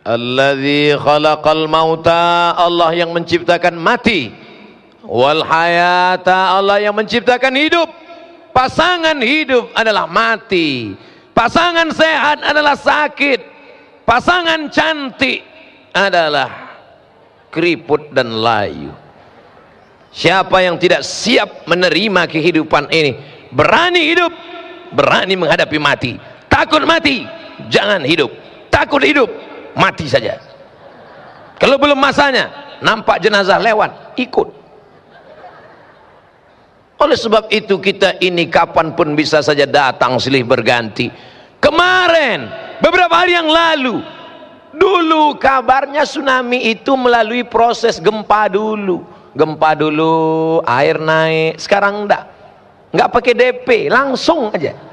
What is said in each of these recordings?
Alladzi khalaqal mauta Allah yang menciptakan mati. Wal hayata Allah yang menciptakan hidup. Pasangan hidup adalah mati. Pasangan sehat adalah sakit. Pasangan cantik adalah keriput dan layu. Siapa yang tidak siap menerima kehidupan ini berani hidup berani menghadapi mati. Takut mati jangan hidup. Takut hidup mati saja. Kalau belum masanya nampak jenazah lewat ikut. Oleh sebab itu kita ini kapan pun bisa saja datang silih berganti. Kemarin beberapa hari yang lalu dulu kabarnya tsunami itu melalui proses gempa dulu. Gempa dulu air naik sekarang enggak. Enggak pakai DP langsung aja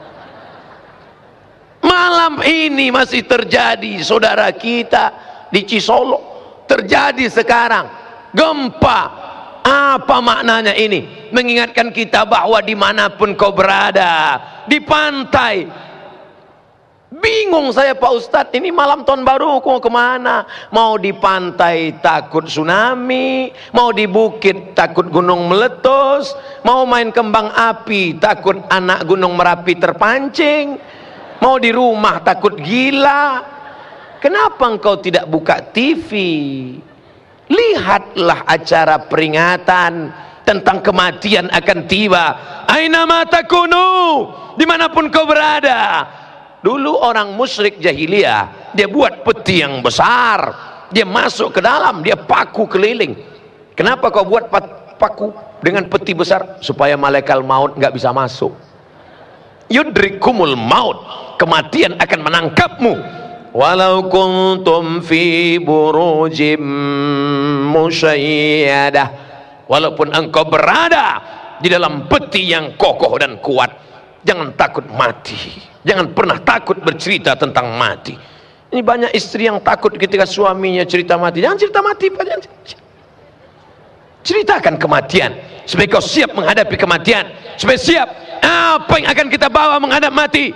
Malam ini masih terjadi saudara kita di Cisolo. Terjadi sekarang gempa. Apa maknanya ini? Mengingatkan kita bahwa di mana pun kau berada, di pantai, Bingung saya Pak Ustadz, ini malam tahun baru mau ke mana? Mau di pantai takut tsunami, mau di bukit takut gunung meletus, mau main kembang api takut anak gunung merapi terpancing, mau di rumah takut gila. Kenapa engkau tidak buka TV lihatlah acara peringatan tentang kematian akan tiba. Aina matakunu di mana pun kau berada. Dulu orang musyrik jahiliyah dia buat peti yang besar. Dia masuk ke dalam dia paku keliling. Kenapa kau buat paku dengan peti besar? Supaya malaikat maut nggak bisa masuk yudrikumul maut. Kematian akan menangkapmu. Walau kuntum fi burujim musayyadah walaupun engkau berada di dalam peti yang kokoh dan kuat jangan takut mati. Jangan pernah takut bercerita tentang mati. Ini banyak istri yang takut ketika suaminya cerita mati. Jangan cerita mati jangan ceritakan kematian supaya kau siap menghadapi kematian. Supaya siap. Apa yang akan kita bawa menghadap mati?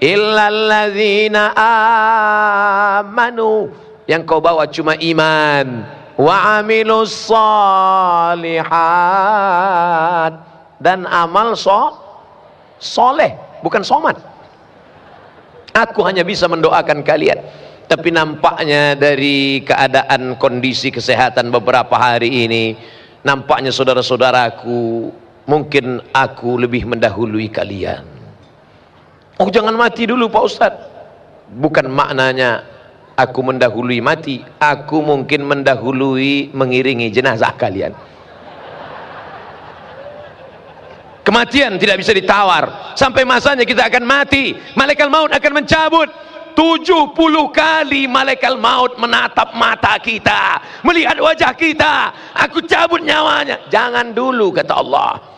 Illalladzina amanu. Yang kau bawa cuma iman. Wa amilus salihat. Dan amal so soleh bukan somat. Aku hanya bisa mendoakan kalian. Tapi nampaknya dari keadaan kondisi kesehatan beberapa hari ini nampaknya saudara-saudaraku mungkin aku lebih mendahului kalian. Oh jangan mati dulu Pak Ustadz bukan maknanya aku mendahului mati aku mungkin mendahului mengiringi jenazah kalian. Kematian tidak bisa ditawar. Sampai masanya kita akan mati malaikat maut akan mencabut 70 kali malaikat maut menatap mata kita melihat wajah kita aku cabut nyawanya jangan dulu kata Allah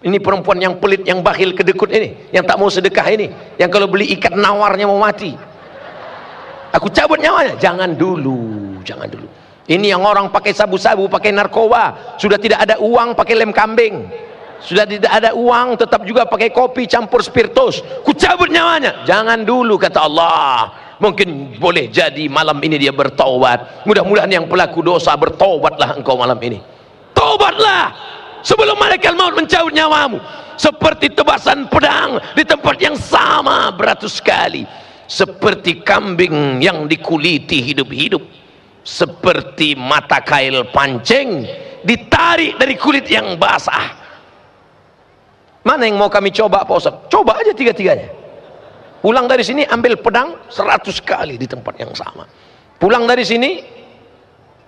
ini perempuan yang pelit, yang bakhil, kedekut ini, yang tak mau sedekah ini, yang kalau beli ikat nawarnya mau mati. Aku cabut nyawanya, jangan dulu, jangan dulu. Ini yang orang pakai sabu-sabu, pakai narkoba, sudah tidak ada uang pakai lem kambing. Sudah tidak ada uang, tetap juga pakai kopi campur spiritus. Ku cabut nyawanya, jangan dulu kata Allah. Mungkin boleh jadi malam ini dia bertaubat. Mudah-mudahan yang pelaku dosa bertaubatlah engkau malam ini. Taubatlah sebelum malaikat maut mencabut nyawamu seperti tebasan pedang di tempat yang sama beratus kali seperti kambing yang dikuliti hidup-hidup seperti mata kail pancing ditarik dari kulit yang basah mana yang mau kami coba Pak Ustaz? coba aja tiga-tiganya. Pulang dari sini ambil pedang seratus kali di tempat yang sama. Pulang dari sini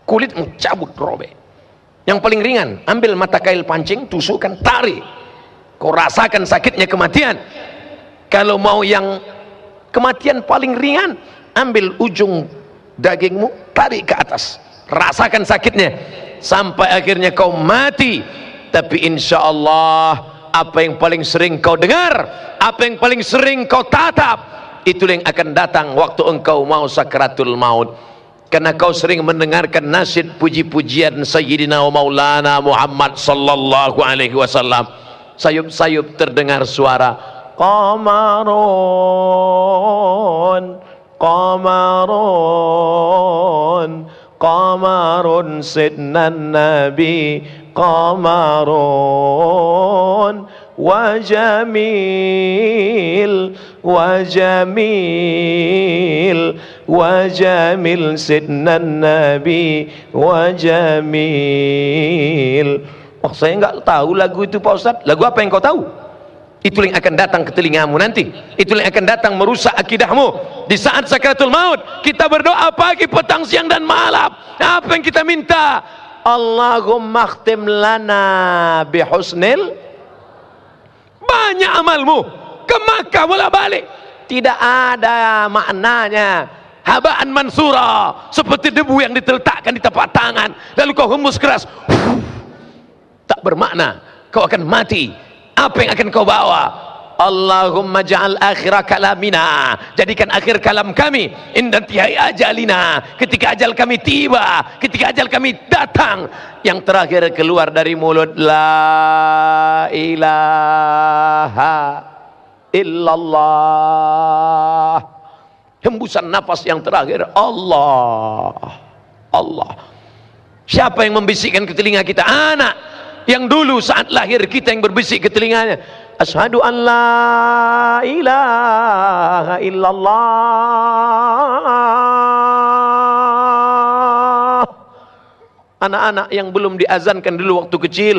kulit mencabut robek. Yang paling ringan ambil mata kail pancing tusukkan tarik. Kau rasakan sakitnya kematian. Kalau mau yang kematian paling ringan ambil ujung dagingmu tarik ke atas. Rasakan sakitnya. Sampai akhirnya kau mati. Tapi insya Allah apa yang paling sering kau dengar? Apa yang paling sering kau tatap? Itu yang akan datang waktu engkau mau sakratul maut. Karena kau sering mendengarkan nasid puji-pujian Sayyidina wa Maulana Muhammad sallallahu alaihi wasallam. Sayup-sayup terdengar suara qamarun qamarun qamarun sidna nabi qamarun وجميل وجميل وجميل سيدنا النبي وجميل Oh saya enggak tahu lagu itu Pak Ustaz Lagu apa yang kau tahu? Itu yang akan datang ke telingamu nanti Itu yang akan datang merusak akidahmu Di saat sakratul maut Kita berdoa pagi, petang, siang dan malam Apa yang kita minta? Allahumma khtim lana bihusnil. Banyak amalmu. Ke Makkah bolak balik tidak ada maknanya. Habaan mansura. Seperti debu yang diteletakkan di tapak tangan. Lalu kau hembus keras. Tak bermakna kau akan mati. Apa yang akan kau bawa Allahumma ja'al akhir kalamina. Jadikan akhir kalam kami. Indah tihai ajalina. Ketika ajal kami tiba ketika ajal kami datang yang terakhir keluar dari mulut la ilaha illallah. Hembusan nafas yang terakhir Allah Allah. Siapa yang membisikkan ke telinga kita? Anak yang dulu saat lahir kita yang berbisik ke telinganya Ashadu an la ilaha illallah. Anak-anak yang belum diazankan dulu waktu kecil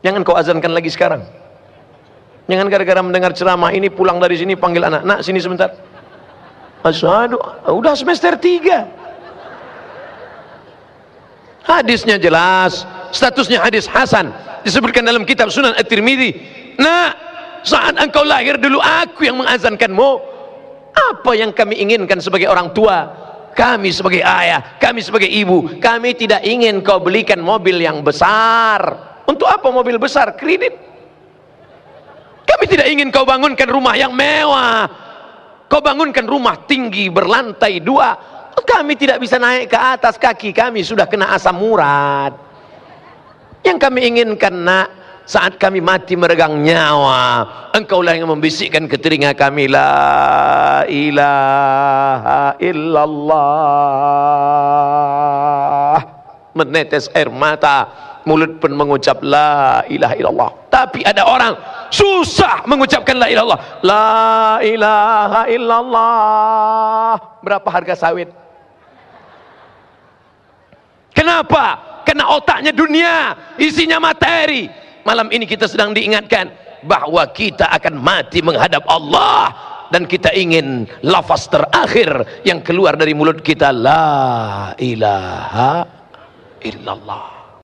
Jangan kau azankan lagi sekarang. Jangan gara-gara mendengar ceramah ini pulang dari sini panggil anak. Nak sini sebentar. Ashadu Udah semester 3 Hadisnya jelas. Statusnya hadis Hasan. Disebutkan dalam kitab Sunan At-Tirmidhi Nak, saat engkau lahir dulu aku yang mengazankanmu. Apa yang kami inginkan sebagai orang tua? Kami sebagai ayah, kami sebagai ibu, kami tidak ingin kau belikan mobil yang besar. Untuk apa mobil besar? Kredit. Kami tidak ingin kau bangunkan rumah yang mewah. Kau bangunkan rumah tinggi berlantai dua. Kami tidak bisa naik ke atas kaki kami sudah kena asam urat. Yang kami inginkan nak saat kami mati meregang nyawa engkaulah yang membisikkan ke telinga kami. La ilaha illallah. Menetes air mata mulut pun mengucap la ilaha illallah. Tapi ada orang susah mengucapkan la ilaha illallah. La ilaha illallah. Berapa harga sawit? Kenapa? Karena otaknya dunia isinya materi malam ini kita sedang diingatkan bahwa kita akan mati menghadap Allah. Dan kita ingin lafaz terakhir yang keluar dari mulut kita la ilaha illallah